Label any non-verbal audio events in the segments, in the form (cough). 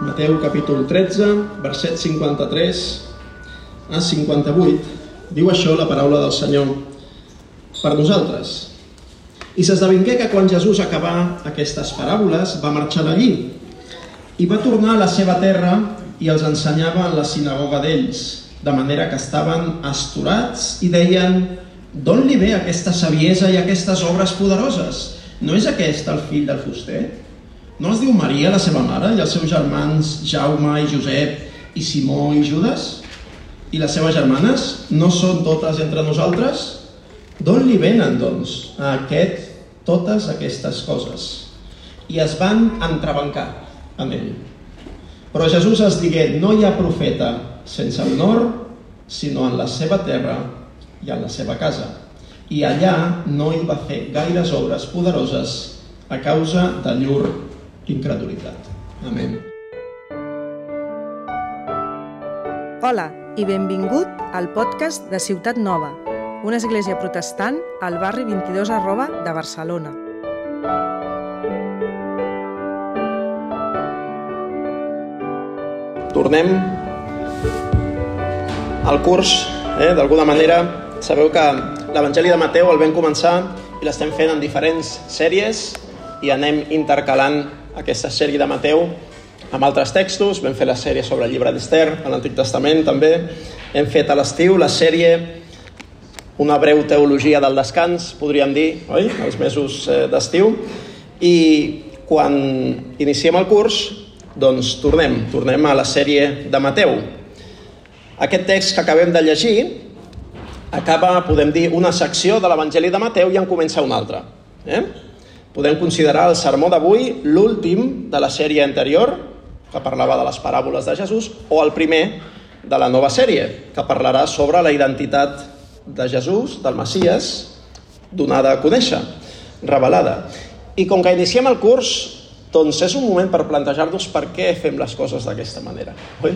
Mateu capítol 13, verset 53 a 58, diu això la paraula del Senyor per nosaltres. I s'esdevingué que quan Jesús acabà aquestes paràboles va marxar d'allí i va tornar a la seva terra i els ensenyava en la sinagoga d'ells, de manera que estaven asturats i deien d'on li ve aquesta saviesa i aquestes obres poderoses? No és aquest el fill del fuster? No es diu Maria, la seva mare, i els seus germans Jaume i Josep i Simó i Judas? I les seves germanes no són totes entre nosaltres? D'on li venen, doncs, a aquest totes aquestes coses? I es van entrebancar amb ell. Però Jesús es digué, no hi ha profeta sense honor, sinó en la seva terra i en la seva casa. I allà no hi va fer gaires obres poderoses a causa de llur incredulitat. Amén. Hola i benvingut al podcast de Ciutat Nova, una església protestant al barri 22 arroba de Barcelona. Tornem al curs, eh? d'alguna manera. Sabeu que l'Evangeli de Mateu el vam començar i l'estem fent en diferents sèries i anem intercalant aquesta sèrie de Mateu amb altres textos. Vam fer la sèrie sobre el llibre d'Ester, a l'Antic Testament també. Hem fet a l'estiu la sèrie una breu teologia del descans, podríem dir, oi? Els mesos eh, d'estiu. I quan iniciem el curs, doncs tornem, tornem a la sèrie de Mateu. Aquest text que acabem de llegir acaba, podem dir, una secció de l'Evangeli de Mateu i en comença una altra. Eh? Podem considerar el sermó d'avui l'últim de la sèrie anterior, que parlava de les paràboles de Jesús, o el primer de la nova sèrie, que parlarà sobre la identitat de Jesús, del Messies, donada a conèixer, revelada. I com que iniciem el curs, doncs és un moment per plantejar-nos per què fem les coses d'aquesta manera. Oi?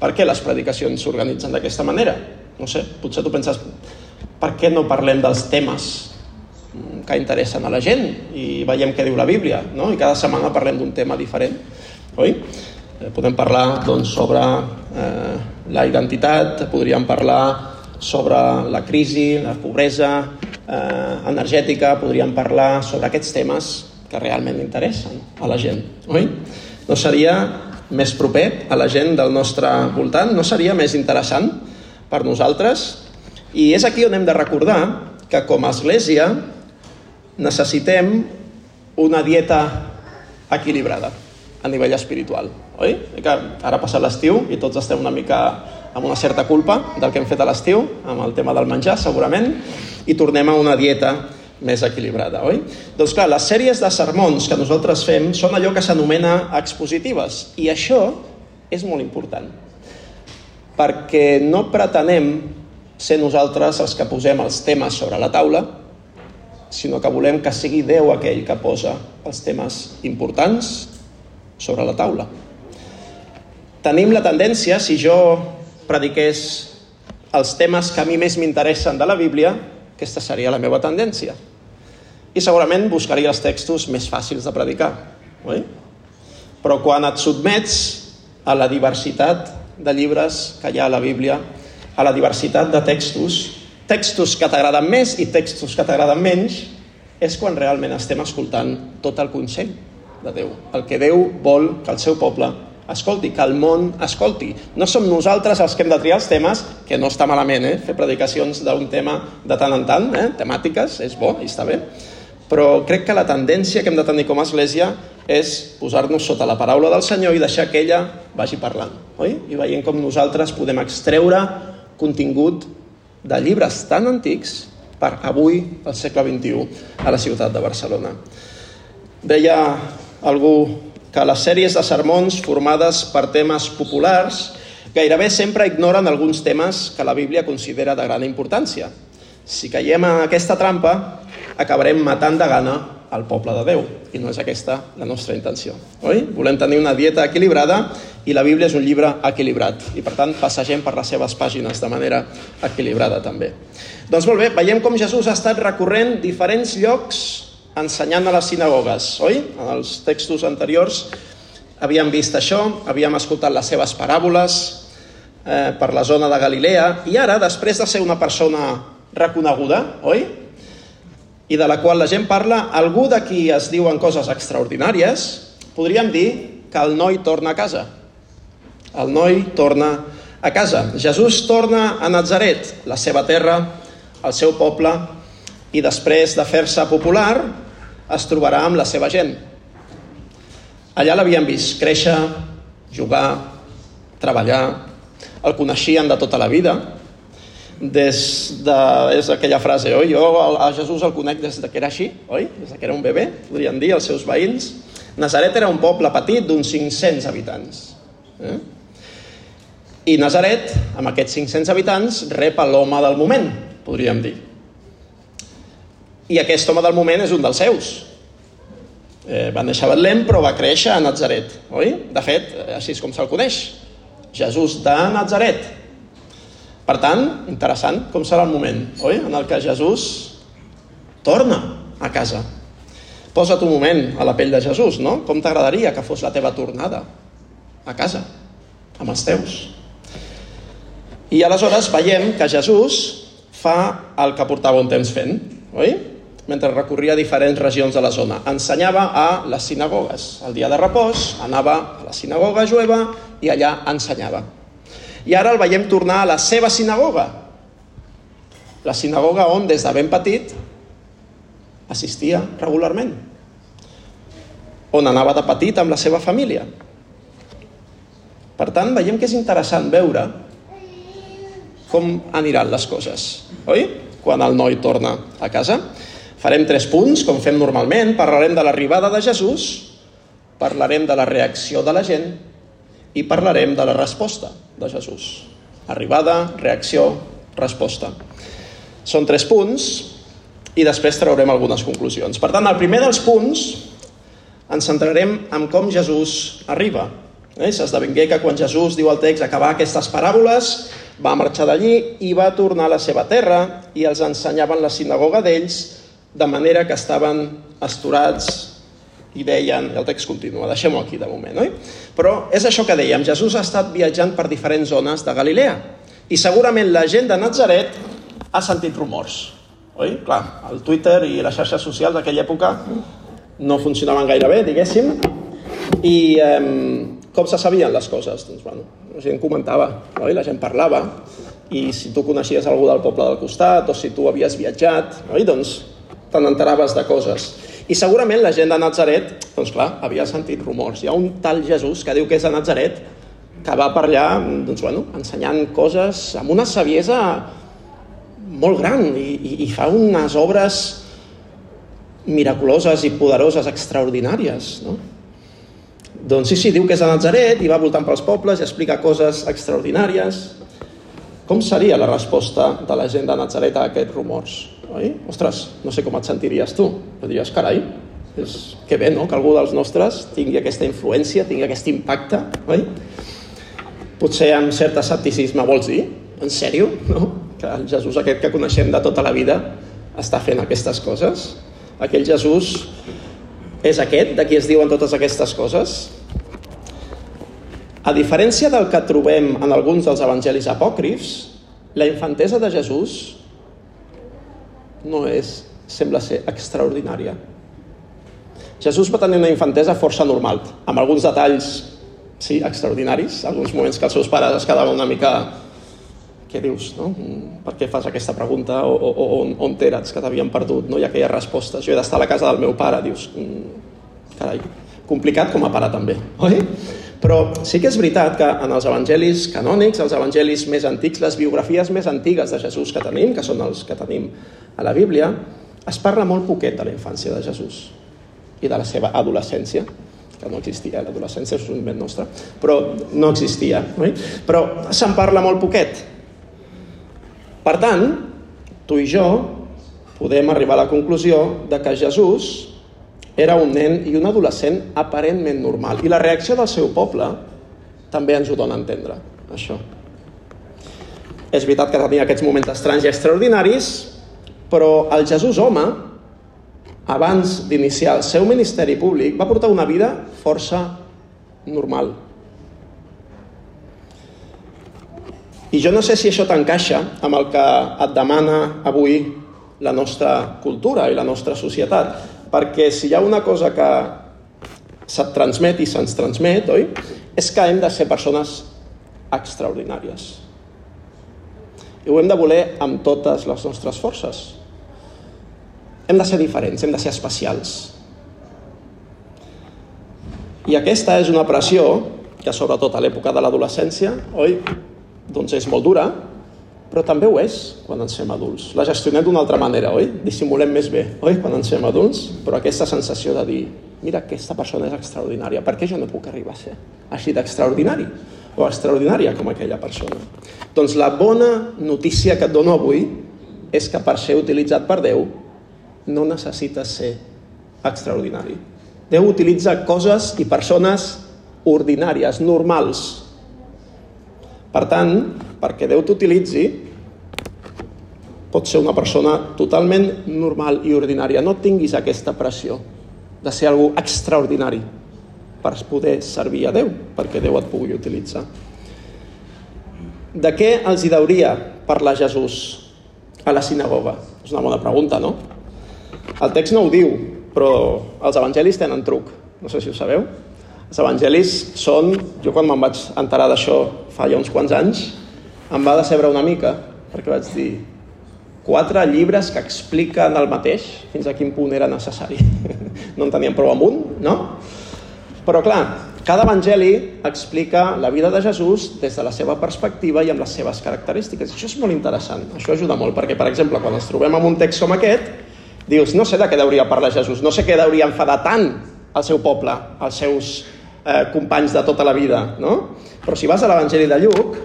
Per què les predicacions s'organitzen d'aquesta manera? No sé, potser tu penses, per què no parlem dels temes que interessen a la gent i veiem què diu la Bíblia, no? I cada setmana parlem d'un tema diferent, oi? Eh, podem parlar doncs, sobre eh, la identitat, podríem parlar sobre la crisi, la pobresa eh, energètica, podríem parlar sobre aquests temes que realment interessen a la gent, oi? No seria més proper a la gent del nostre voltant? No seria més interessant per nosaltres? I és aquí on hem de recordar que com a església necessitem una dieta equilibrada a nivell espiritual, oi? Que ara passa l'estiu i tots estem una mica amb una certa culpa del que hem fet a l'estiu, amb el tema del menjar, segurament, i tornem a una dieta més equilibrada, oi? Doncs clar, les sèries de sermons que nosaltres fem són allò que s'anomena expositives, i això és molt important, perquè no pretenem ser nosaltres els que posem els temes sobre la taula, sinó que volem que sigui Déu aquell que posa els temes importants sobre la taula. Tenim la tendència, si jo prediqués els temes que a mi més m'interessen de la Bíblia, aquesta seria la meva tendència. I segurament buscaria els textos més fàcils de predicar. Oi? Però quan et sotmets a la diversitat de llibres que hi ha a la Bíblia, a la diversitat de textos, textos que t'agraden més i textos que t'agraden menys, és quan realment estem escoltant tot el consell de Déu. El que Déu vol que el seu poble escolti, que el món escolti. No som nosaltres els que hem de triar els temes, que no està malament, eh? fer predicacions d'un tema de tant en tant, eh? temàtiques, és bo i està bé, però crec que la tendència que hem de tenir com a església és posar-nos sota la paraula del Senyor i deixar que ella vagi parlant, oi? I veient com nosaltres podem extreure contingut de llibres tan antics per avui, al segle XXI, a la ciutat de Barcelona. Deia algú que les sèries de sermons formades per temes populars gairebé sempre ignoren alguns temes que la Bíblia considera de gran importància. Si caiem en aquesta trampa, acabarem matant de gana al poble de Déu, i no és aquesta la nostra intenció. Oi? Volem tenir una dieta equilibrada i la Bíblia és un llibre equilibrat, i per tant passegem per les seves pàgines de manera equilibrada també. Doncs molt bé, veiem com Jesús ha estat recorrent diferents llocs ensenyant a les sinagogues, oi? En els textos anteriors havíem vist això, havíem escoltat les seves paràboles eh, per la zona de Galilea, i ara, després de ser una persona reconeguda, oi? I de la qual la gent parla, algú de qui es diuen coses extraordinàries, podríem dir que el noi torna a casa. El noi torna a casa. Jesús torna a Nazaret, la seva terra, el seu poble, i després de fer-se popular es trobarà amb la seva gent. Allà l'havien vist créixer, jugar, treballar, el coneixien de tota la vida, des de... és aquella frase, oi? Jo a Jesús el conec des de que era així, oi? Des que era un bebè, podrien dir, els seus veïns. Nazaret era un poble petit d'uns 500 habitants. Eh? I Nazaret, amb aquests 500 habitants, rep l'home del moment, podríem dir. I aquest home del moment és un dels seus. Eh, va néixer a Betlem, però va créixer a Nazaret, oi? De fet, eh, així és com se'l coneix. Jesús de Nazaret. Per tant, interessant com serà el moment, oi? En el que Jesús torna a casa. Posa't un moment a la pell de Jesús, no? Com t'agradaria que fos la teva tornada a casa, amb els teus? I aleshores veiem que Jesús fa el que portava un temps fent, oi? mentre recorria diferents regions de la zona. Ensenyava a les sinagogues. El dia de repòs anava a la sinagoga jueva i allà ensenyava. I ara el veiem tornar a la seva sinagoga. La sinagoga on, des de ben petit, assistia regularment. On anava de petit amb la seva família. Per tant, veiem que és interessant veure com aniran les coses, oi? Quan el noi torna a casa. Farem tres punts, com fem normalment. Parlarem de l'arribada de Jesús, parlarem de la reacció de la gent i parlarem de la resposta de Jesús. Arribada, reacció, resposta. Són tres punts i després traurem algunes conclusions. Per tant, el primer dels punts ens centrarem en com Jesús arriba. Eh? S'esdevingué que quan Jesús diu al text acabar aquestes paràboles, va marxar d'allí i va tornar a la seva terra i els ensenyaven la sinagoga d'ells de manera que estaven esturats i deien, el text continua, deixem-ho aquí de moment, oi? Però és això que dèiem, Jesús ha estat viatjant per diferents zones de Galilea i segurament la gent de Nazaret ha sentit rumors, oi? Clar, el Twitter i les xarxes socials d'aquella època no funcionaven gaire bé, diguéssim, i eh, com se sabien les coses? Doncs, bueno, la gent comentava, oi? la gent parlava, i si tu coneixies algú del poble del costat, o si tu havies viatjat, oi? doncs te n'enteraves de coses. I segurament la gent de Nazaret, doncs clar, havia sentit rumors. Hi ha un tal Jesús que diu que és de Nazaret, que va per allà, doncs bueno, ensenyant coses amb una saviesa molt gran i, i, i fa unes obres miraculoses i poderoses, extraordinàries, no? Doncs sí, sí, diu que és de Nazaret i va voltant pels pobles i explica coses extraordinàries. Com seria la resposta de la gent de Nazaret a aquests rumors? Oi? Ostres, no sé com et sentiries tu, però diries, carai, és que bé, no?, que algú dels nostres tingui aquesta influència, tingui aquest impacte, oi? Potser amb cert escepticisme vols dir, en sèrio, no? Que el Jesús aquest que coneixem de tota la vida està fent aquestes coses? Aquell Jesús és aquest, de qui es diuen totes aquestes coses? A diferència del que trobem en alguns dels evangelis apòcrifs, la infantesa de Jesús no és, sembla ser extraordinària. Jesús va tenir una infantesa força normal, amb alguns detalls, sí, extraordinaris, alguns moments que els seus pares es quedaven una mica què dius, no? Per què fas aquesta pregunta? O, o, on, on eres, que t'havien perdut? No ha aquelles respostes. Jo he d'estar a la casa del meu pare. Dius, mm, carai, complicat com a pare també, oi? Però sí que és veritat que en els evangelis canònics, els evangelis més antics, les biografies més antigues de Jesús que tenim, que són els que tenim a la Bíblia, es parla molt poquet de la infància de Jesús i de la seva adolescència, que no existia, l'adolescència és un invent nostre, però no existia, oi? Però se'n parla molt poquet. Per tant, tu i jo podem arribar a la conclusió de que Jesús era un nen i un adolescent aparentment normal. I la reacció del seu poble també ens ho dona a entendre, això. És veritat que tenia aquests moments estranys i extraordinaris, però el Jesús home, abans d'iniciar el seu ministeri públic, va portar una vida força normal. I jo no sé si això t'encaixa amb el que et demana avui la nostra cultura i la nostra societat, perquè si hi ha una cosa que se't transmet i se'ns transmet, oi? És que hem de ser persones extraordinàries. I ho hem de voler amb totes les nostres forces. Hem de ser diferents, hem de ser especials. I aquesta és una pressió que sobretot a l'època de l'adolescència, oi, doncs és molt dura, però també ho és quan ens fem adults. La gestionem d'una altra manera, oi? Dissimulem més bé, oi? Quan ens fem adults, però aquesta sensació de dir mira, aquesta persona és extraordinària, per què jo no puc arribar a ser així d'extraordinari? O extraordinària com aquella persona. Doncs la bona notícia que et dono avui és que per ser utilitzat per Déu no necessites ser extraordinari. Déu utilitza coses i persones ordinàries, normals. Per tant, perquè Déu t'utilitzi, pots ser una persona totalment normal i ordinària. No tinguis aquesta pressió de ser algú extraordinari per poder servir a Déu, perquè Déu et pugui utilitzar. De què els hi deuria parlar Jesús a la sinagoga? És una bona pregunta, no? El text no ho diu, però els evangelis tenen truc, no sé si ho sabeu. Els evangelis són, jo quan me'n vaig enterar d'això fa ja uns quants anys, em va decebre una mica, perquè vaig dir, quatre llibres que expliquen el mateix, fins a quin punt era necessari. (laughs) no en teníem prou amb un, no? Però clar, cada evangeli explica la vida de Jesús des de la seva perspectiva i amb les seves característiques. Això és molt interessant, això ajuda molt, perquè, per exemple, quan ens trobem amb un text com aquest, Dius, no sé de què hauria parlar Jesús, no sé què hauria enfadar tant al seu poble, als seus eh, companys de tota la vida, no? Però si vas a l'Evangeli de Lluc,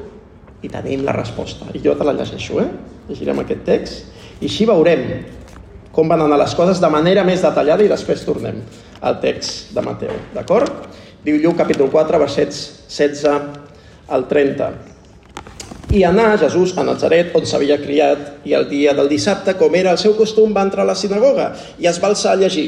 i tenim la resposta. I jo te la llegeixo, eh? Llegirem aquest text, i així veurem com van anar les coses de manera més detallada i després tornem al text de Mateu, d'acord? Diu Lluc, capítol 4, versets 16 al 30. I anà Jesús a Nazaret, on s'havia criat, i el dia del dissabte, com era el seu costum, va entrar a la sinagoga i es va alçar a llegir.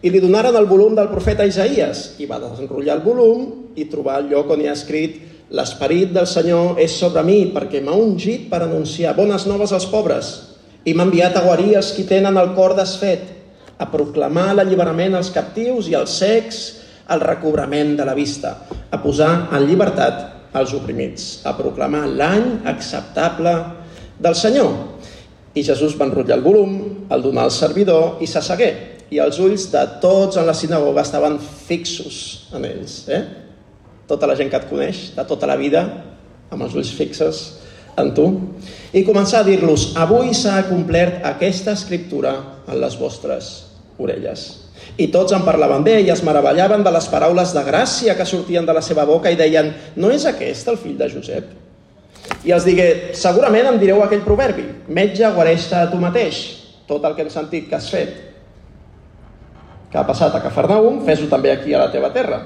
I li donaren el volum del profeta Isaías, i va desenrotllar el volum i trobar el lloc on hi ha escrit L'esperit del Senyor és sobre mi, perquè m'ha ungit per anunciar bones noves als pobres, i m'ha enviat a guarir els qui tenen el cor desfet, a proclamar l'alliberament als captius i als secs, el recobrament de la vista, a posar en llibertat als oprimits, a proclamar l'any acceptable del Senyor. I Jesús va enrotllar el volum, el donar al servidor i s'assegué. I els ulls de tots en la sinagoga estaven fixos en ells. Eh? Tota la gent que et coneix, de tota la vida, amb els ulls fixes en tu. I començar a dir-los, avui s'ha complert aquesta escriptura en les vostres orelles. I tots en parlaven bé i es meravellaven de les paraules de gràcia que sortien de la seva boca i deien, no és aquest el fill de Josep? I els digué, segurament em direu aquell proverbi, metge, guareix-te a tu mateix, tot el que hem sentit que has fet, que ha passat a Cafarnaum, fes-ho també aquí a la teva terra.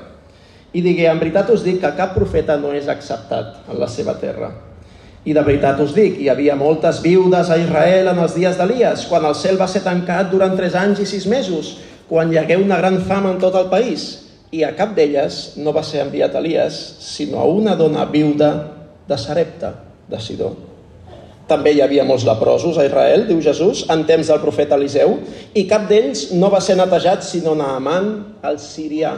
I digué, en veritat us dic que cap profeta no és acceptat en la seva terra. I de veritat us dic, hi havia moltes viudes a Israel en els dies d'Elies, quan el cel va ser tancat durant tres anys i sis mesos, quan hi hagué una gran fam en tot el país, i a cap d'elles no va ser enviat Elias, sinó a una dona viuda de Sarepta, de Sidó. També hi havia molts leprosos a Israel, diu Jesús, en temps del profeta Eliseu, i cap d'ells no va ser netejat sinó Naaman, el sirià.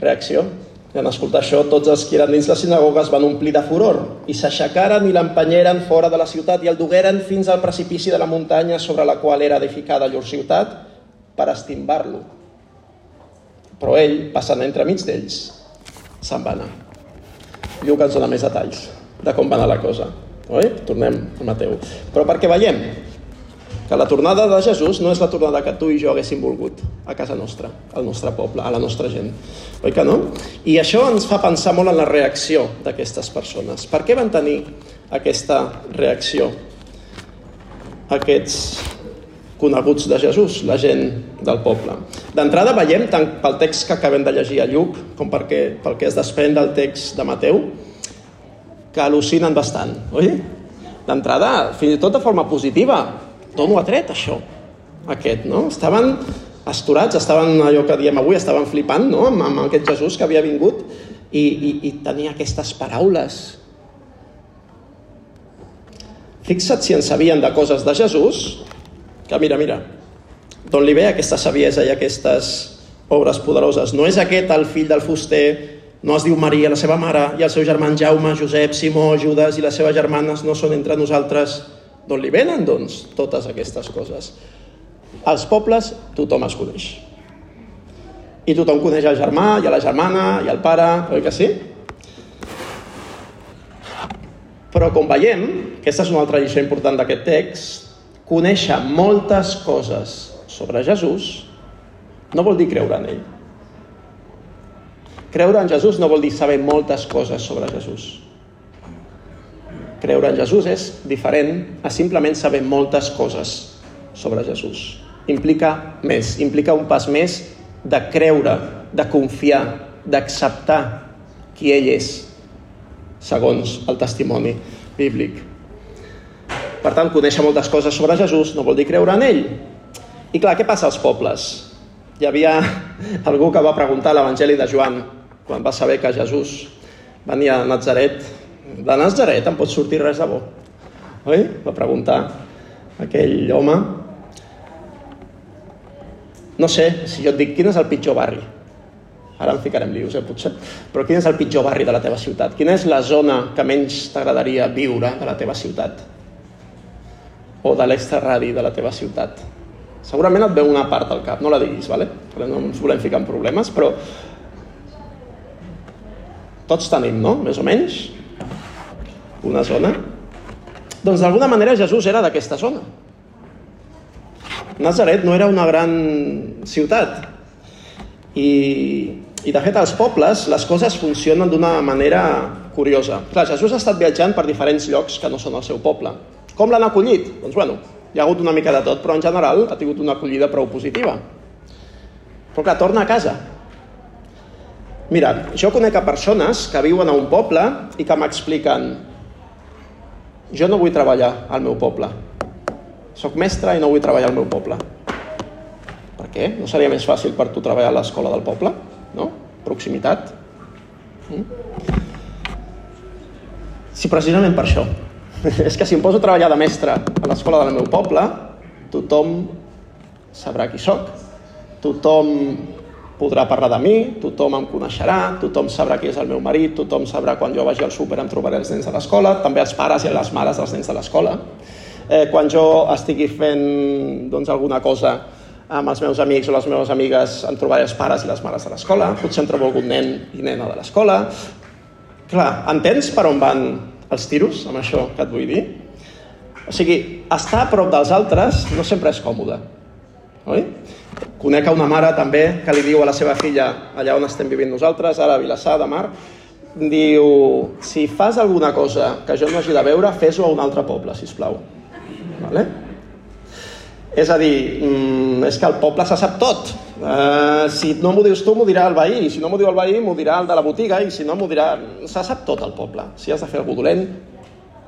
Reacció. En escoltar això, tots els que eren dins la sinagoga es van omplir de furor i s'aixecaren i l'empenyeren fora de la ciutat i el dugueren fins al precipici de la muntanya sobre la qual era edificada llur ciutat per estimbar-lo. Però ell, passant entremig d'ells, se'n va anar. Lluc ens dona més detalls de com va anar la cosa. Oi? Tornem a Mateu. Però perquè veiem que la tornada de Jesús no és la tornada que tu i jo haguéssim volgut a casa nostra, al nostre poble, a la nostra gent. Oi que no? I això ens fa pensar molt en la reacció d'aquestes persones. Per què van tenir aquesta reacció aquests coneguts de Jesús, la gent del poble. D'entrada veiem, tant pel text que acabem de llegir a Lluc, com perquè, pel que es desprèn del text de Mateu, que al·lucinen bastant, oi? D'entrada, fins i tot de forma positiva, d'on ho ha tret això, aquest, no? Estaven asturats, estaven allò que diem avui, estaven flipant no? amb, amb aquest Jesús que havia vingut i, i, i tenia aquestes paraules. Fixa't si en sabien de coses de Jesús, que mira, mira, d'on li ve aquesta saviesa i aquestes obres poderoses. No és aquest el fill del fuster, no es diu Maria, la seva mare, i el seu germà Jaume, Josep, Simó, Judas i les seves germanes no són entre nosaltres. D'on li venen, doncs, totes aquestes coses? Als pobles tothom es coneix. I tothom coneix el germà, i a la germana, i el pare, oi que sí? Però com veiem, aquesta és una altra lliçó important d'aquest text, conèixer moltes coses sobre Jesús no vol dir creure en ell. Creure en Jesús no vol dir saber moltes coses sobre Jesús. Creure en Jesús és diferent a simplement saber moltes coses sobre Jesús. Implica més, implica un pas més de creure, de confiar, d'acceptar qui ell és, segons el testimoni bíblic. Per tant, conèixer moltes coses sobre Jesús no vol dir creure en ell. I clar, què passa als pobles? Hi havia algú que va preguntar a l'Evangeli de Joan, quan va saber que Jesús venia a Nazaret. De Nazaret em pot sortir res de bo. Oi? Va preguntar aquell home. No sé, si jo et dic, quin és el pitjor barri? Ara em ficarem lius, eh, potser. Però quin és el pitjor barri de la teva ciutat? Quina és la zona que menys t'agradaria viure de la teva ciutat? O de l'extraradi de la teva ciutat? Segurament et veu una part al cap, no la diguis, vale? No ens volem ficar en problemes, però tots tenim, no? Més o menys, una zona. Doncs d'alguna manera Jesús era d'aquesta zona. Nazaret no era una gran ciutat. I, i de fet als pobles les coses funcionen d'una manera curiosa. Clar, Jesús ha estat viatjant per diferents llocs que no són el seu poble. Com l'han acollit? Doncs bueno, hi ha hagut una mica de tot, però en general ha tingut una acollida prou positiva. Però clar, torna a casa. Mira, jo conec a persones que viuen a un poble i que m'expliquen jo no vull treballar al meu poble. Soc mestre i no vull treballar al meu poble. Per què? No seria més fàcil per tu treballar a l'escola del poble? No? Proximitat? Mm? Sí, precisament per això. (laughs) És que si em poso a treballar de mestre a l'escola del meu poble, tothom sabrà qui sóc, tothom podrà parlar de mi, tothom em coneixerà, tothom sabrà qui és el meu marit, tothom sabrà quan jo vagi al súper em trobaré els nens de l'escola, també els pares i les mares dels nens de l'escola. Eh, quan jo estigui fent doncs, alguna cosa amb els meus amics o les meves amigues em trobaré els pares i les mares de l'escola, potser em trobo algun nen i nena de l'escola. Clar, entens per on van els tiros amb això que et vull dir? O sigui, estar a prop dels altres no sempre és còmode, oi? Conec una mare també que li diu a la seva filla, allà on estem vivint nosaltres, ara a Vilassar de Mar, diu, si fas alguna cosa que jo no hagi de veure, fes-ho a un altre poble, si plau. Vale? És a dir, mm, és que el poble se sap tot. Uh, si no m'ho dius tu, m'ho dirà el veí. I si no m'ho diu el veí, m'ho dirà el de la botiga. I si no, m'ho dirà... Se sap tot el poble. Si has de fer algú dolent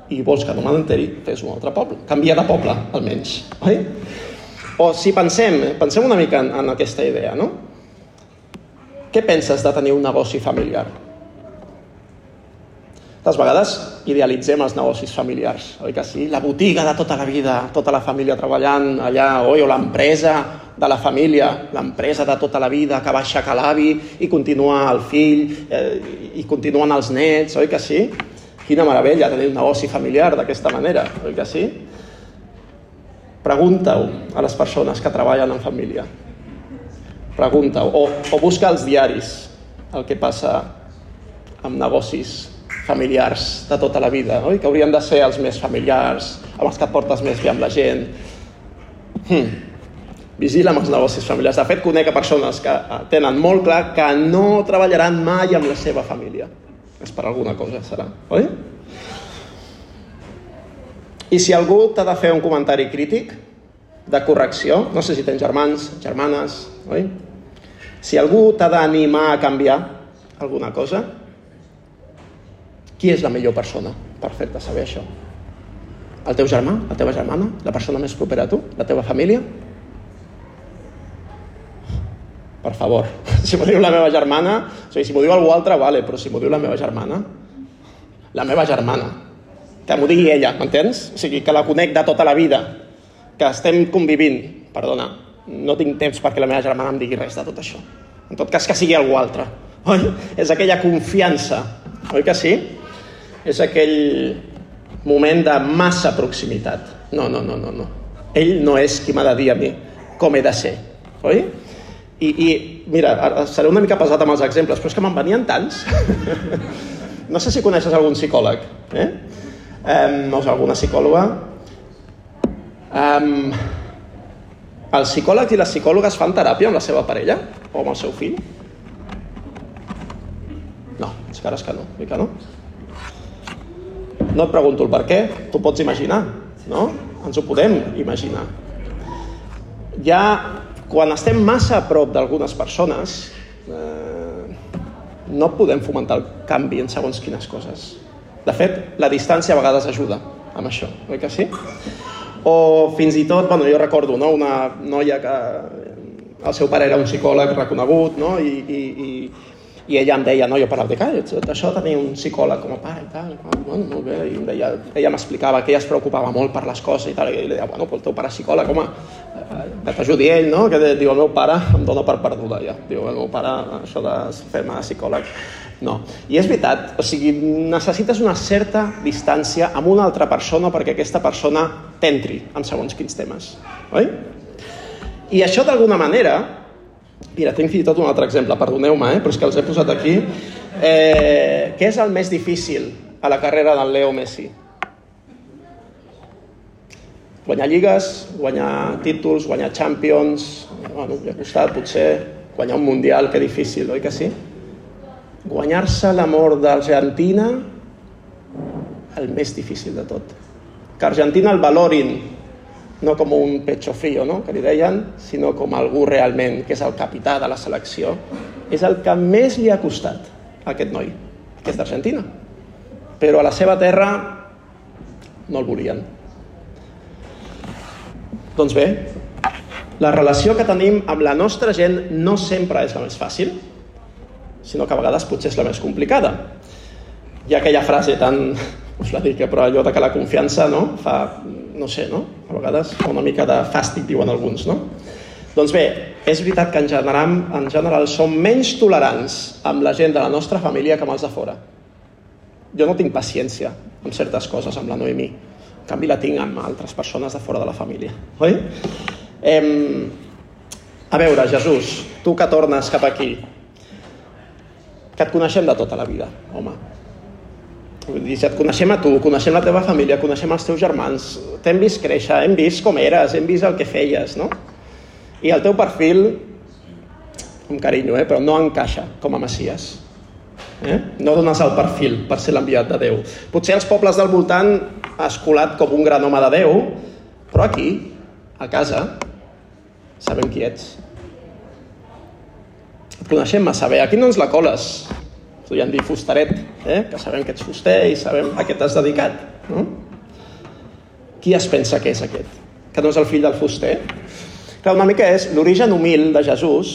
i vols que no me n'enteri, fes un altre poble. Canvia de poble, almenys. Oi? O si pensem, pensem una mica en, en aquesta idea, no? Què penses de tenir un negoci familiar? Moltes vegades idealitzem els negocis familiars, oi que sí? La botiga de tota la vida, tota la família treballant allà, oi? O l'empresa de la família, l'empresa de tota la vida que va aixecar l'avi i continua el fill eh, i continuen els nets, oi que sí? Quina meravella tenir un negoci familiar d'aquesta manera, oi que sí? Pregunta-ho a les persones que treballen en família. Pregunta-ho. O, o busca als diaris el que passa amb negocis familiars de tota la vida, oi? que haurien de ser els més familiars, amb els que et portes més bé amb la gent. Hmm. Vigila amb els negocis familiars. De fet, conec a persones que tenen molt clar que no treballaran mai amb la seva família. És per alguna cosa, serà, oi? I si algú t'ha de fer un comentari crític, de correcció, no sé si tens germans, germanes, oi? Si algú t'ha d'animar a canviar alguna cosa, qui és la millor persona per fer-te saber això? El teu germà, la teva germana, la persona més propera a tu, la teva família? per favor. (laughs) Si m'ho diu la meva germana, o sigui, si m'ho diu algú altre, vale, però si m'ho diu la meva germana, la meva germana, que m'ho digui ella, m'entens? O sigui, que la conec de tota la vida, que estem convivint, perdona, no tinc temps perquè la meva germana em digui res de tot això. En tot cas, que sigui algú altre. Oi? És aquella confiança, oi que sí? És aquell moment de massa proximitat. No, no, no, no, no. Ell no és qui m'ha de dir a mi com he de ser, oi? I, i mira, seré una mica pesat amb els exemples, però és que me'n venien tants. (laughs) no sé si coneixes algun psicòleg, eh? Um, no sé, alguna psicòloga. Um, el psicòleg i les psicòlogues fan teràpia amb la seva parella o amb el seu fill? No, és que ara és que no, mica no. No et pregunto el per què, tu pots imaginar, no? Ens ho podem imaginar. Ja quan estem massa a prop d'algunes persones, eh, no podem fomentar el canvi en segons quines coses. De fet, la distància a vegades ajuda amb això, oi que sí? O fins i tot, bueno, jo recordo no, una noia que el seu pare era un psicòleg reconegut no? I, i, i i ella em deia, no, jo parlava de que això tenia un psicòleg com a pare i tal, bueno, molt bé, i deia, ella m'explicava que ella es preocupava molt per les coses i tal, i li deia, bueno, el teu pare és psicòleg, home, eh, que t'ajudi ell, no? Que diu, el meu pare em dona per perduda, ja. Diu, el meu pare, això de fer-me psicòleg, no. I és veritat, o sigui, necessites una certa distància amb una altra persona perquè aquesta persona t'entri en segons quins temes, oi? I això, d'alguna manera, Mira, tinc fins i tot un altre exemple, perdoneu-me, eh? però és que els he posat aquí. Eh, què és el més difícil a la carrera del Leo Messi? Guanyar lligues, guanyar títols, guanyar champions, bueno, li ha costat potser guanyar un mundial, que difícil, oi que sí? Guanyar-se l'amor d'Argentina, el més difícil de tot. Que Argentina el valorin no com un pecho frío, no? que li deien, sinó com algú realment que és el capità de la selecció, és el que més li ha costat a aquest noi, que és d'Argentina. Però a la seva terra no el volien. Doncs bé, la relació que tenim amb la nostra gent no sempre és la més fàcil, sinó que a vegades potser és la més complicada. Hi ha aquella frase tan, us la dic, eh, però allò de que la confiança no, fa no sé, no? A vegades una mica de fàstic, diuen alguns, no? Doncs bé, és veritat que en general, en general som menys tolerants amb la gent de la nostra família que amb els de fora. Jo no tinc paciència amb certes coses, amb la Noemí. En canvi, la tinc amb altres persones de fora de la família. Oi? Em... A veure, Jesús, tu que tornes cap aquí, que et coneixem de tota la vida, home, Vull dir, et coneixem a tu, coneixem la teva família, coneixem els teus germans, t'hem vist créixer, hem vist com eres, hem vist el que feies, no? I el teu perfil, amb carinyo, eh, però no encaixa com a Messies. Eh? No dones el perfil per ser l'enviat de Déu. Potser els pobles del voltant has colat com un gran home de Déu, però aquí, a casa, sabem qui ets. Coneixem massa bé. Aquí no ens la coles podríem dir fustaret, eh? que sabem que ets fuster i sabem a què t'has dedicat. No? Qui es pensa que és aquest? Que no és el fill del fuster? Clar, una mica és l'origen humil de Jesús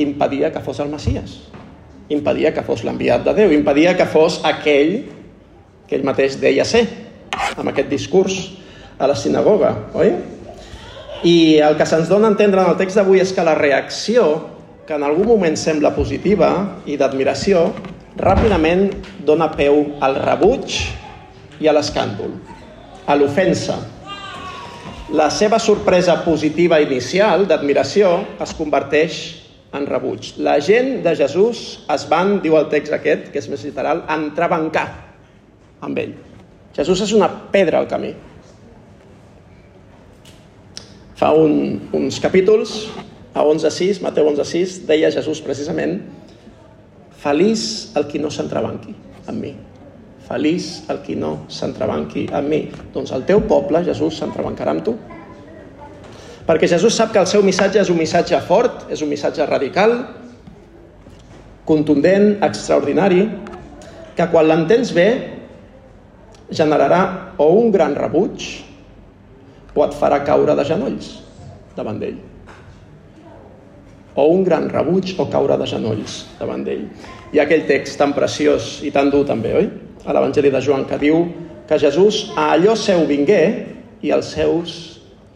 impedia que fos el Messias, impedia que fos l'enviat de Déu, impedia que fos aquell que ell mateix deia ser, amb aquest discurs a la sinagoga, oi? I el que se'ns dona a entendre en el text d'avui és que la reacció, que en algun moment sembla positiva i d'admiració, ràpidament dona peu al rebuig i a l'escàndol, a l'ofensa. La seva sorpresa positiva inicial d'admiració es converteix en rebuig. La gent de Jesús es van, diu el text aquest, que és més literal, entrebancar amb ell. Jesús és una pedra al camí. Fa un, uns capítols, a 11.6, Mateu 11.6, deia Jesús precisament Feliç el qui no s'entrebanqui amb mi. Feliç el qui no s'entrebanqui amb mi. Doncs el teu poble, Jesús, s'entrebancarà amb tu. Perquè Jesús sap que el seu missatge és un missatge fort, és un missatge radical, contundent, extraordinari, que quan l'entens bé generarà o un gran rebuig o et farà caure de genolls davant d'ell. O un gran rebuig o caure de genolls davant d'ell. Hi ha aquell text tan preciós i tan dur també, oi? A l'Evangeli de Joan que diu que Jesús a allò seu vingué i els seus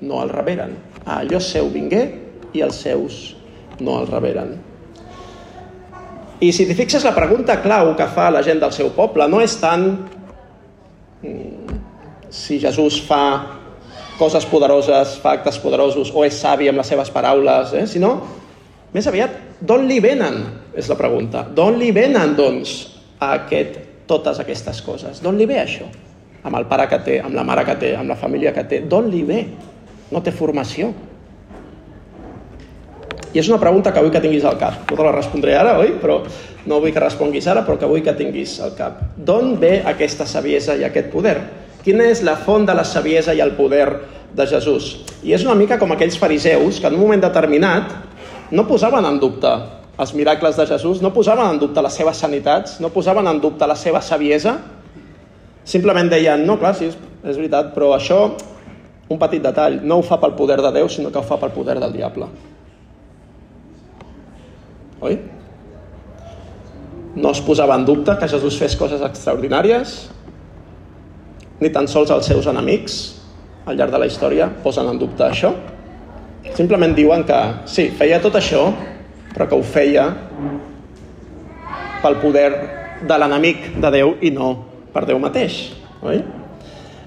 no el reberen. A allò seu vingué i els seus no el reberen. I si t'hi fixes, la pregunta clau que fa la gent del seu poble no és tant mm, si Jesús fa coses poderoses, fa actes poderosos, o és savi amb les seves paraules, eh? sinó, més aviat, d'on li venen? És la pregunta. D'on li venen, doncs, aquest, totes aquestes coses? D'on li ve això? Amb el pare que té, amb la mare que té, amb la família que té. D'on li ve? No té formació. I és una pregunta que vull que tinguis al cap. No te la respondré ara, oi? Però no vull que responguis ara, però que vull que tinguis al cap. D'on ve aquesta saviesa i aquest poder? Quina és la font de la saviesa i el poder de Jesús? I és una mica com aquells fariseus que en un moment determinat no posaven en dubte els miracles de Jesús, no posaven en dubte les seves sanitats, no posaven en dubte la seva saviesa, simplement deien, no, clar, sí, és, és veritat, però això, un petit detall, no ho fa pel poder de Déu, sinó que ho fa pel poder del diable. Oi? No es posava en dubte que Jesús fes coses extraordinàries, ni tan sols els seus enemics al llarg de la història posen en dubte això. Simplement diuen que sí, feia tot això, però que ho feia pel poder de l'enemic de Déu i no per Déu mateix. Oi?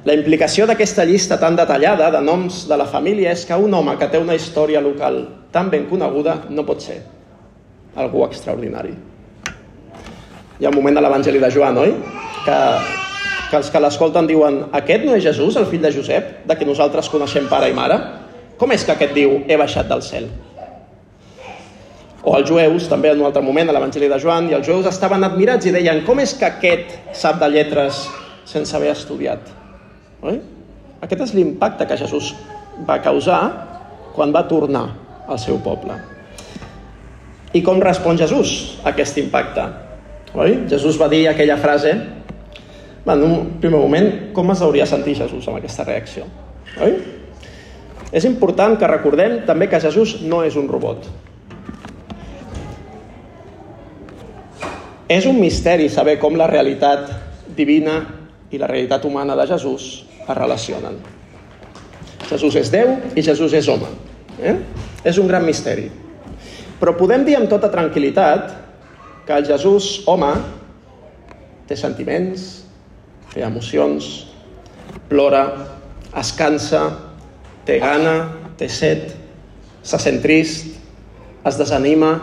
La implicació d'aquesta llista tan detallada de noms de la família és que un home que té una història local tan ben coneguda no pot ser algú extraordinari. Hi ha un moment de l'Evangeli de Joan, oi? Que que els que l'escolten diuen aquest no és Jesús, el fill de Josep, de qui nosaltres coneixem pare i mare? Com és que aquest diu he baixat del cel? O els jueus, també en un altre moment, a l'Evangeli de Joan, i els jueus estaven admirats i deien com és que aquest sap de lletres sense haver estudiat? Oi? Aquest és l'impacte que Jesús va causar quan va tornar al seu poble. I com respon Jesús a aquest impacte? Oi? Jesús va dir aquella frase en un primer moment, com es hauria sentit Jesús amb aquesta reacció? Oi? És important que recordem també que Jesús no és un robot. És un misteri saber com la realitat divina i la realitat humana de Jesús es relacionen. Jesús és Déu i Jesús és home. Eh? És un gran misteri. Però podem dir amb tota tranquil·litat que el Jesús home té sentiments, té emocions, plora, es cansa, té gana, té set, se sent trist, es desanima,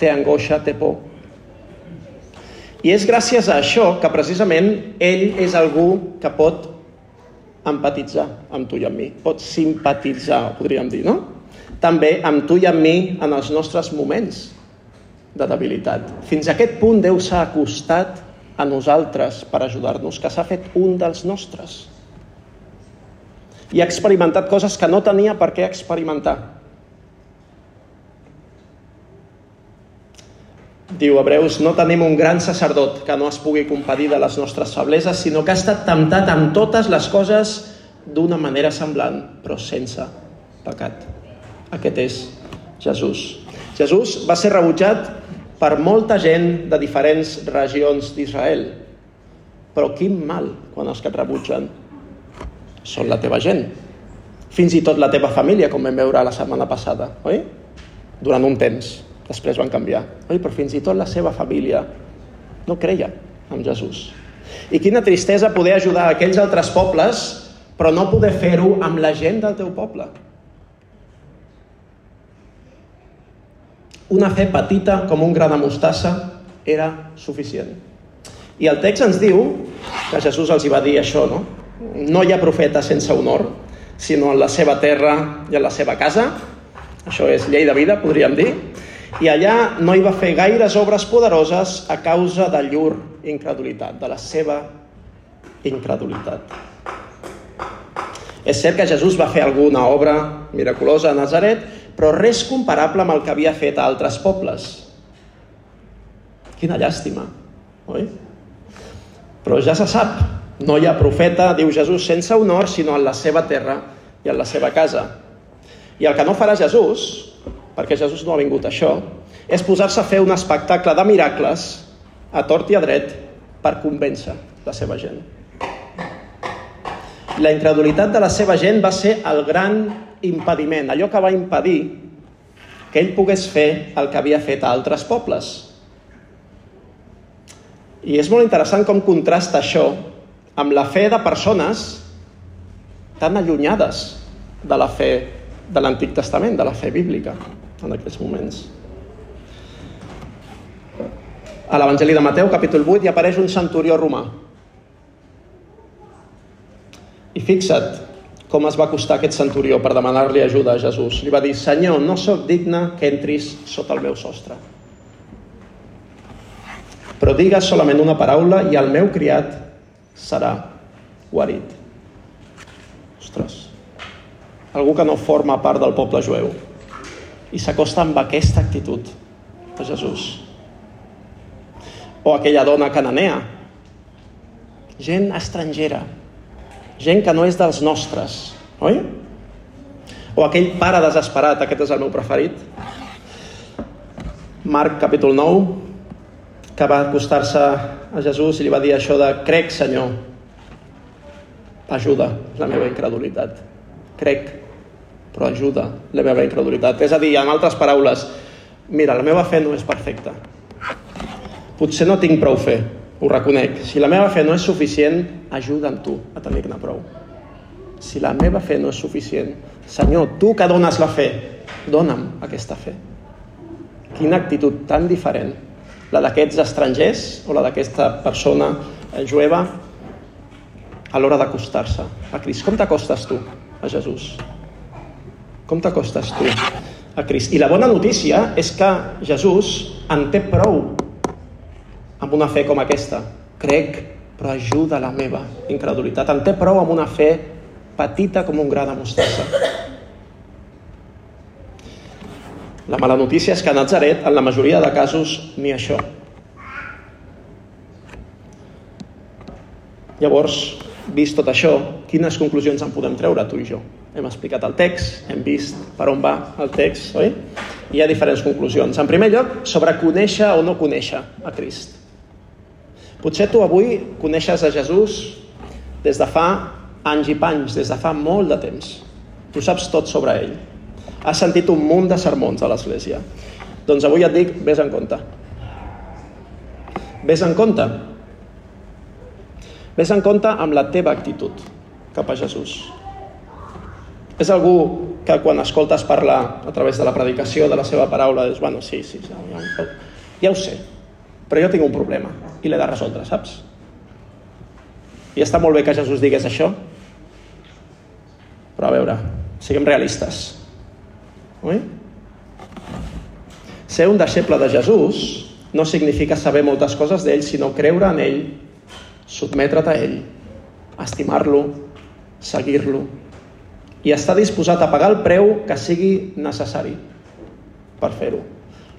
té angoixa, té por. I és gràcies a això que precisament ell és algú que pot empatitzar amb tu i amb mi, pot simpatitzar, podríem dir, no? També amb tu i amb mi en els nostres moments de debilitat. Fins a aquest punt Déu s'ha acostat a nosaltres per ajudar-nos, que s'ha fet un dels nostres. I ha experimentat coses que no tenia per què experimentar. Diu Hebreus, no tenim un gran sacerdot que no es pugui compadir de les nostres febleses, sinó que ha estat temptat amb totes les coses d'una manera semblant, però sense pecat. Aquest és Jesús. Jesús va ser rebutjat per molta gent de diferents regions d'Israel. Però quin mal quan els que et rebutgen són la teva gent. Fins i tot la teva família, com vam veure la setmana passada, oi? Durant un temps. Després van canviar. Oi? Però fins i tot la seva família no creia en Jesús. I quina tristesa poder ajudar aquells altres pobles, però no poder fer-ho amb la gent del teu poble. una fe petita com un gra de mostassa era suficient. I el text ens diu que Jesús els hi va dir això, no? No hi ha profeta sense honor, sinó en la seva terra i en la seva casa. Això és llei de vida, podríem dir. I allà no hi va fer gaires obres poderoses a causa de llur incredulitat, de la seva incredulitat. És cert que Jesús va fer alguna obra miraculosa a Nazaret, però res comparable amb el que havia fet a altres pobles. Quina llàstima, oi? Però ja se sap, no hi ha profeta, diu Jesús, sense honor, sinó en la seva terra i en la seva casa. I el que no farà Jesús perquè Jesús no ha vingut a això, és posar-se a fer un espectacle de miracles a tort i a dret per convèncer la seva gent. La incredulitat de la seva gent va ser el gran impediment, allò que va impedir que ell pogués fer el que havia fet a altres pobles. I és molt interessant com contrasta això amb la fe de persones tan allunyades de la fe de l'Antic Testament, de la fe bíblica, en aquells moments. A l'Evangeli de Mateu, capítol 8, hi apareix un centurió romà. I fixa't com es va acostar aquest centurió per demanar-li ajuda a Jesús. Li va dir, Senyor, no sóc digne que entris sota el meu sostre. Però digues solament una paraula i el meu criat serà guarit. Ostres, algú que no forma part del poble jueu i s'acosta amb aquesta actitud a Jesús. O aquella dona cananea, gent estrangera, gent que no és dels nostres, oi? O aquell pare desesperat, aquest és el meu preferit. Marc, capítol 9, que va acostar-se a Jesús i li va dir això de crec, Senyor, ajuda la meva incredulitat. Crec, però ajuda la meva incredulitat. És a dir, en altres paraules, mira, la meva fe no és perfecta. Potser no tinc prou fe, ho reconec. Si la meva fe no és suficient, ajuda'm tu a tenir-ne prou. Si la meva fe no és suficient, Senyor, tu que dones la fe, dona'm aquesta fe. Quina actitud tan diferent, la d'aquests estrangers o la d'aquesta persona eh, jueva a l'hora d'acostar-se a Crist. Com t'acostes tu a Jesús? Com t'acostes tu a Crist? I la bona notícia és que Jesús en té prou amb una fe com aquesta. Crec, però ajuda la meva incredulitat. En té prou amb una fe petita com un gra de mostassa. La mala notícia és que a Nazaret, en la majoria de casos, ni això. Llavors, vist tot això, quines conclusions en podem treure tu i jo? Hem explicat el text, hem vist per on va el text, oi? Hi ha diferents conclusions. En primer lloc, sobre conèixer o no conèixer a Crist. Potser tu avui coneixes a Jesús des de fa anys i panys, des de fa molt de temps. Tu saps tot sobre ell. Has sentit un munt de sermons a l'Església. Doncs avui et dic, vés en compte. Vés en compte. Vés en compte amb la teva actitud cap a Jesús. És algú que quan escoltes parlar a través de la predicació de la seva paraula dius, bueno, sí, sí, ja, ja ho sé, però jo tinc un problema i l'he de resoldre, saps? I està molt bé que Jesús digués això, però a veure, siguem realistes. Oi? Ser un deixeble de Jesús no significa saber moltes coses d'ell, sinó creure en ell, sotmetre't a ell, estimar-lo, seguir-lo, i està disposat a pagar el preu que sigui necessari per fer-ho.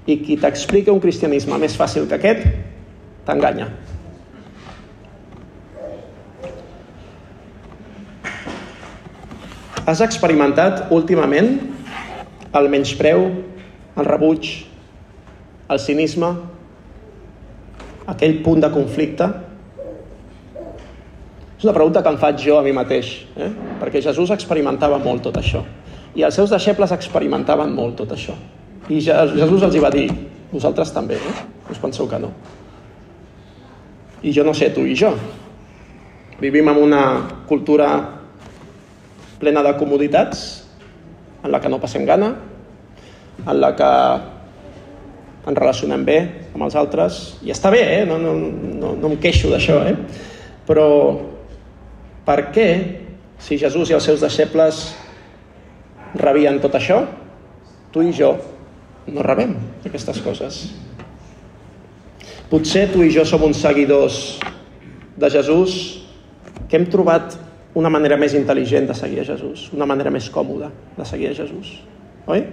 I qui t'explica un cristianisme més fàcil que aquest, t'enganya. Has experimentat últimament el menyspreu, el rebuig, el cinisme, aquell punt de conflicte és una pregunta que em faig jo a mi mateix, eh? perquè Jesús experimentava molt tot això. I els seus deixebles experimentaven molt tot això. I Jesús els hi va dir, vosaltres també, eh? Us penseu que no. I jo no sé, tu i jo. Vivim en una cultura plena de comoditats, en la que no passem gana, en la que ens relacionem bé amb els altres, i està bé, eh? no, no, no, no em queixo d'això, eh? però per què, si Jesús i els seus deixebles rebien tot això, tu i jo no rebem aquestes coses? Potser tu i jo som uns seguidors de Jesús que hem trobat una manera més intel·ligent de seguir a Jesús, una manera més còmoda de seguir a Jesús. Oi?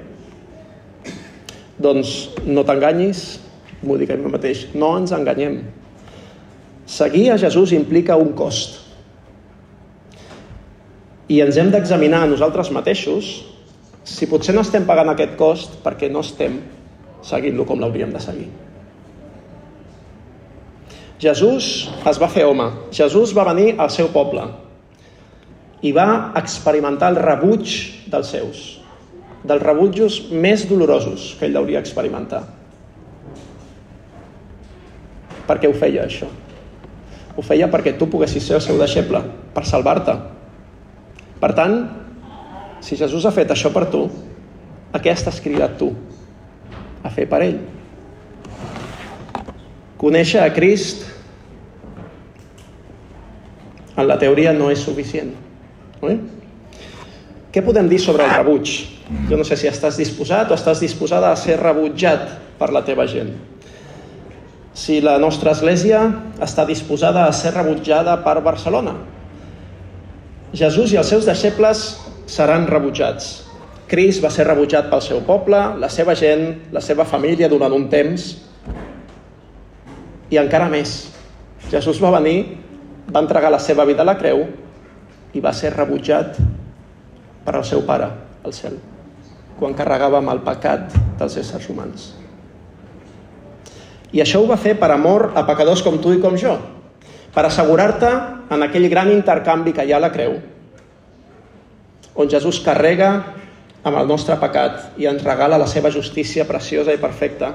Doncs no t'enganyis, m'ho dic a mi mateix, no ens enganyem. Seguir a Jesús implica un cost. I ens hem d'examinar a nosaltres mateixos si potser no estem pagant aquest cost perquè no estem seguint-lo com l'hauríem de seguir. Jesús es va fer home. Jesús va venir al seu poble i va experimentar el rebuig dels seus, dels rebutjos més dolorosos que ell hauria experimentar. Per què ho feia, això? Ho feia perquè tu poguessis ser el seu deixeble, per salvar-te. Per tant, si Jesús ha fet això per tu, a què estàs cridat tu? A fer per ell. Conèixer a Crist en la teoria no és suficient. Oi? Què podem dir sobre el rebuig? Jo no sé si estàs disposat o estàs disposada a ser rebutjat per la teva gent. Si la nostra església està disposada a ser rebutjada per Barcelona. Jesús i els seus deixebles seran rebutjats. Cris va ser rebutjat pel seu poble, la seva gent, la seva família durant un temps. I encara més. Jesús va venir, va entregar la seva vida a la creu i va ser rebutjat per al seu pare, al cel, quan carregava amb el pecat dels éssers humans. I això ho va fer per amor a pecadors com tu i com jo, per assegurar-te en aquell gran intercanvi que hi ha a la creu, on Jesús carrega amb el nostre pecat i ens regala la seva justícia preciosa i perfecta,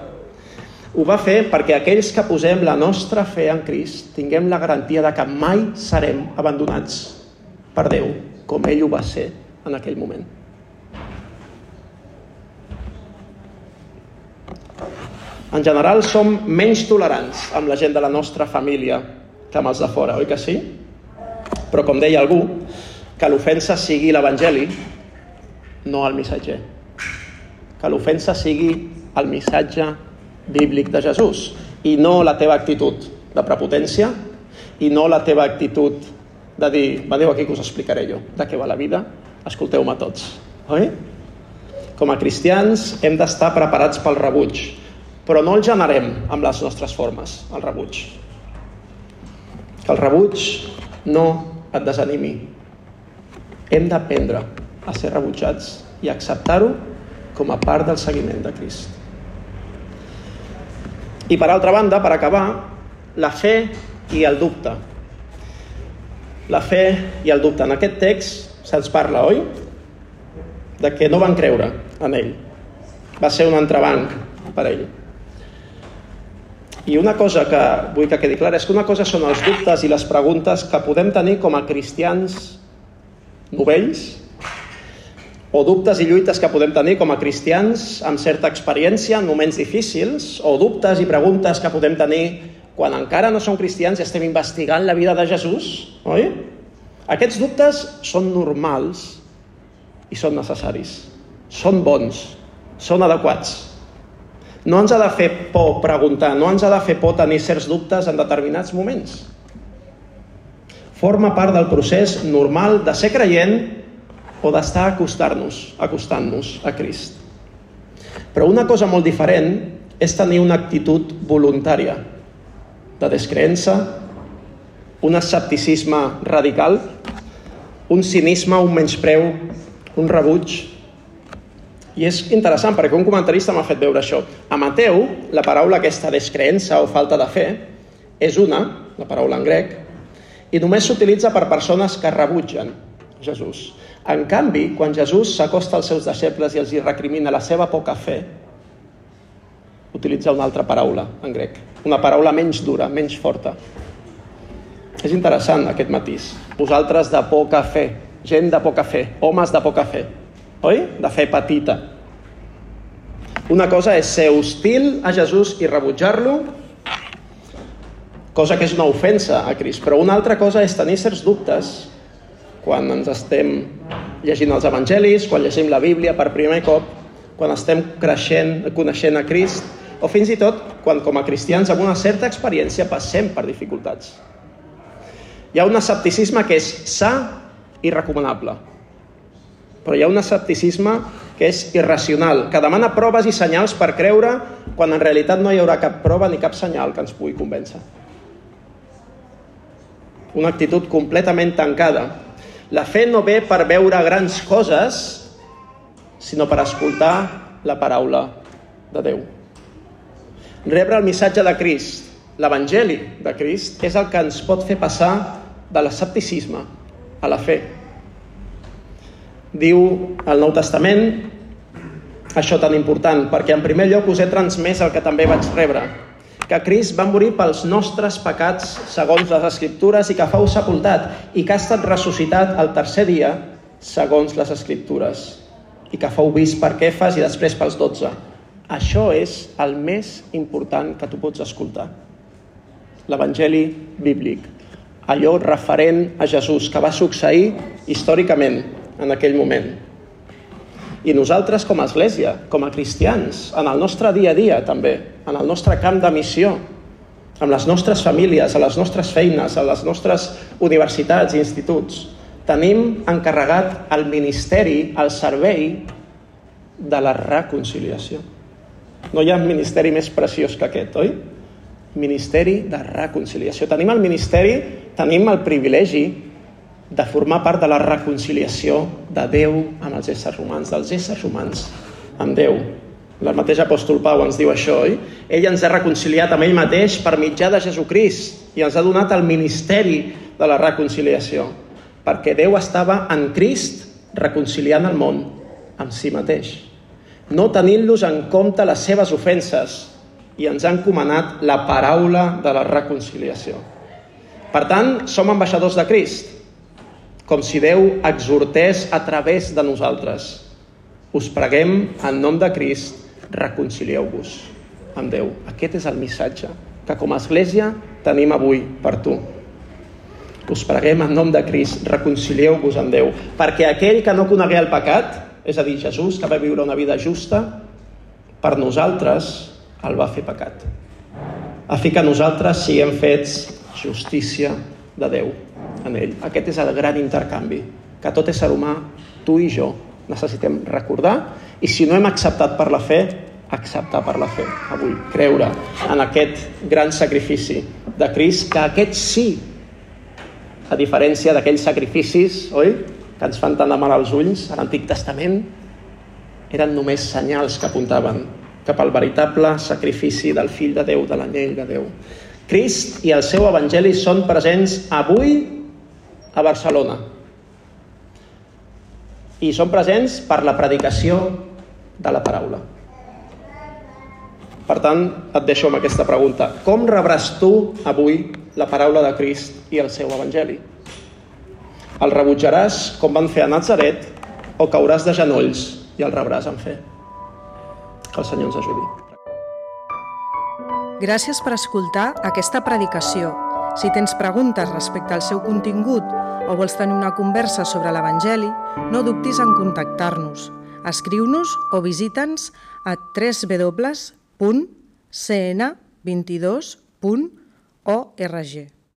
ho va fer perquè aquells que posem la nostra fe en Crist tinguem la garantia de que mai serem abandonats per Déu, com ell ho va ser en aquell moment. En general som menys tolerants amb la gent de la nostra família que amb els de fora, oi que sí? Però com deia algú, que l'ofensa sigui l'Evangeli, no el missatger. Que l'ofensa sigui el missatge bíblic de Jesús i no la teva actitud de prepotència i no la teva actitud de dir, veniu aquí que us explicaré jo de què va la vida, escolteu-me tots. Oi? Com a cristians hem d'estar preparats pel rebuig, però no el generem amb les nostres formes, el rebuig. Que el rebuig no et desanimi, hem d'aprendre a ser rebutjats i acceptar-ho com a part del seguiment de Crist. I per altra banda, per acabar, la fe i el dubte. La fe i el dubte. En aquest text se'ns parla, oi? De que no van creure en ell. Va ser un entrebanc per ell. I una cosa que vull que quedi clara és que una cosa són els dubtes i les preguntes que podem tenir com a cristians novells o dubtes i lluites que podem tenir com a cristians amb certa experiència en moments difícils o dubtes i preguntes que podem tenir quan encara no som cristians i estem investigant la vida de Jesús, oi? Aquests dubtes són normals i són necessaris. Són bons, són adequats. No ens ha de fer por preguntar, no ens ha de fer por tenir certs dubtes en determinats moments forma part del procés normal de ser creient o d'estar acostar-nos, acostant-nos a Crist. Però una cosa molt diferent és tenir una actitud voluntària de descreença, un escepticisme radical, un cinisme, un menyspreu, un rebuig. I és interessant perquè un comentarista m'ha fet veure això. A Mateu, la paraula aquesta descreença o falta de fe és una, la paraula en grec, i només s'utilitza per persones que rebutgen Jesús. En canvi, quan Jesús s'acosta als seus deixebles i els hi recrimina la seva poca fe, utilitza una altra paraula en grec, una paraula menys dura, menys forta. És interessant aquest matís. Vosaltres de poca fe, gent de poca fe, homes de poca fe, oi? De fe petita. Una cosa és ser hostil a Jesús i rebutjar-lo, cosa que és una ofensa a Crist. Però una altra cosa és tenir certs dubtes quan ens estem llegint els evangelis, quan llegim la Bíblia per primer cop, quan estem creixent, coneixent a Crist, o fins i tot quan com a cristians amb una certa experiència passem per dificultats. Hi ha un escepticisme que és sa i recomanable, però hi ha un escepticisme que és irracional, que demana proves i senyals per creure quan en realitat no hi haurà cap prova ni cap senyal que ens pugui convèncer una actitud completament tancada. La fe no ve per veure grans coses sinó per escoltar la paraula de Déu. Rebre el missatge de Crist, l'Evangeli de Crist, és el que ens pot fer passar de l'escepticisme a la fe. Diu el Nou Testament això tan important, perquè en primer lloc us he transmès el que també vaig rebre, que Crist va morir pels nostres pecats segons les Escriptures i que fou sepultat i que ha estat ressuscitat el tercer dia segons les Escriptures i que fou vist per Kefas i després pels dotze. Això és el més important que tu pots escoltar. L'Evangeli bíblic. Allò referent a Jesús, que va succeir històricament en aquell moment. I nosaltres com a església, com a cristians, en el nostre dia a dia també, en el nostre camp de missió, amb les nostres famílies, a les nostres feines, a les nostres universitats i instituts, tenim encarregat el ministeri, el servei de la reconciliació. No hi ha ministeri més preciós que aquest, oi? Ministeri de reconciliació. Tenim el ministeri, tenim el privilegi de formar part de la reconciliació de Déu amb els éssers humans, dels éssers humans amb Déu. El mateix apòstol Pau ens diu això, oi? Ell ens ha reconciliat amb ell mateix per mitjà de Jesucrist i ens ha donat el ministeri de la reconciliació perquè Déu estava en Crist reconciliant el món amb si mateix, no tenint-los en compte les seves ofenses i ens ha encomanat la paraula de la reconciliació. Per tant, som ambaixadors de Crist, com si Déu exhortés a través de nosaltres. Us preguem, en nom de Crist, reconcilieu-vos amb Déu. Aquest és el missatge que com a Església tenim avui per tu us preguem en nom de Crist, reconcilieu-vos amb Déu, perquè aquell que no conegué el pecat, és a dir, Jesús, que va viure una vida justa, per nosaltres el va fer pecat. A fi que nosaltres siguem fets justícia de Déu en ell. Aquest és el gran intercanvi que tot ésser humà, tu i jo, necessitem recordar i si no hem acceptat per la fe, acceptar per la fe avui, creure en aquest gran sacrifici de Crist, que aquest sí a diferència d'aquells sacrificis, oi?, que ens fan tant de mal als ulls, a l'Antic Testament, eren només senyals que apuntaven cap al veritable sacrifici del fill de Déu, de l'anyell de Déu. Crist i el seu evangeli són presents avui a Barcelona. I són presents per la predicació de la paraula. Per tant, et deixo amb aquesta pregunta. Com rebràs tu avui la paraula de Crist i el seu evangeli? El rebutjaràs com van fer a Nazaret o cauràs de genolls i el rebràs amb fe? Que el Senyor ens ajudi. Gràcies per escoltar aquesta predicació. Si tens preguntes respecte al seu contingut o vols tenir una conversa sobre l'Evangeli, no dubtis en contactar-nos. Escriu-nos o visita'ns a www.cn22.org.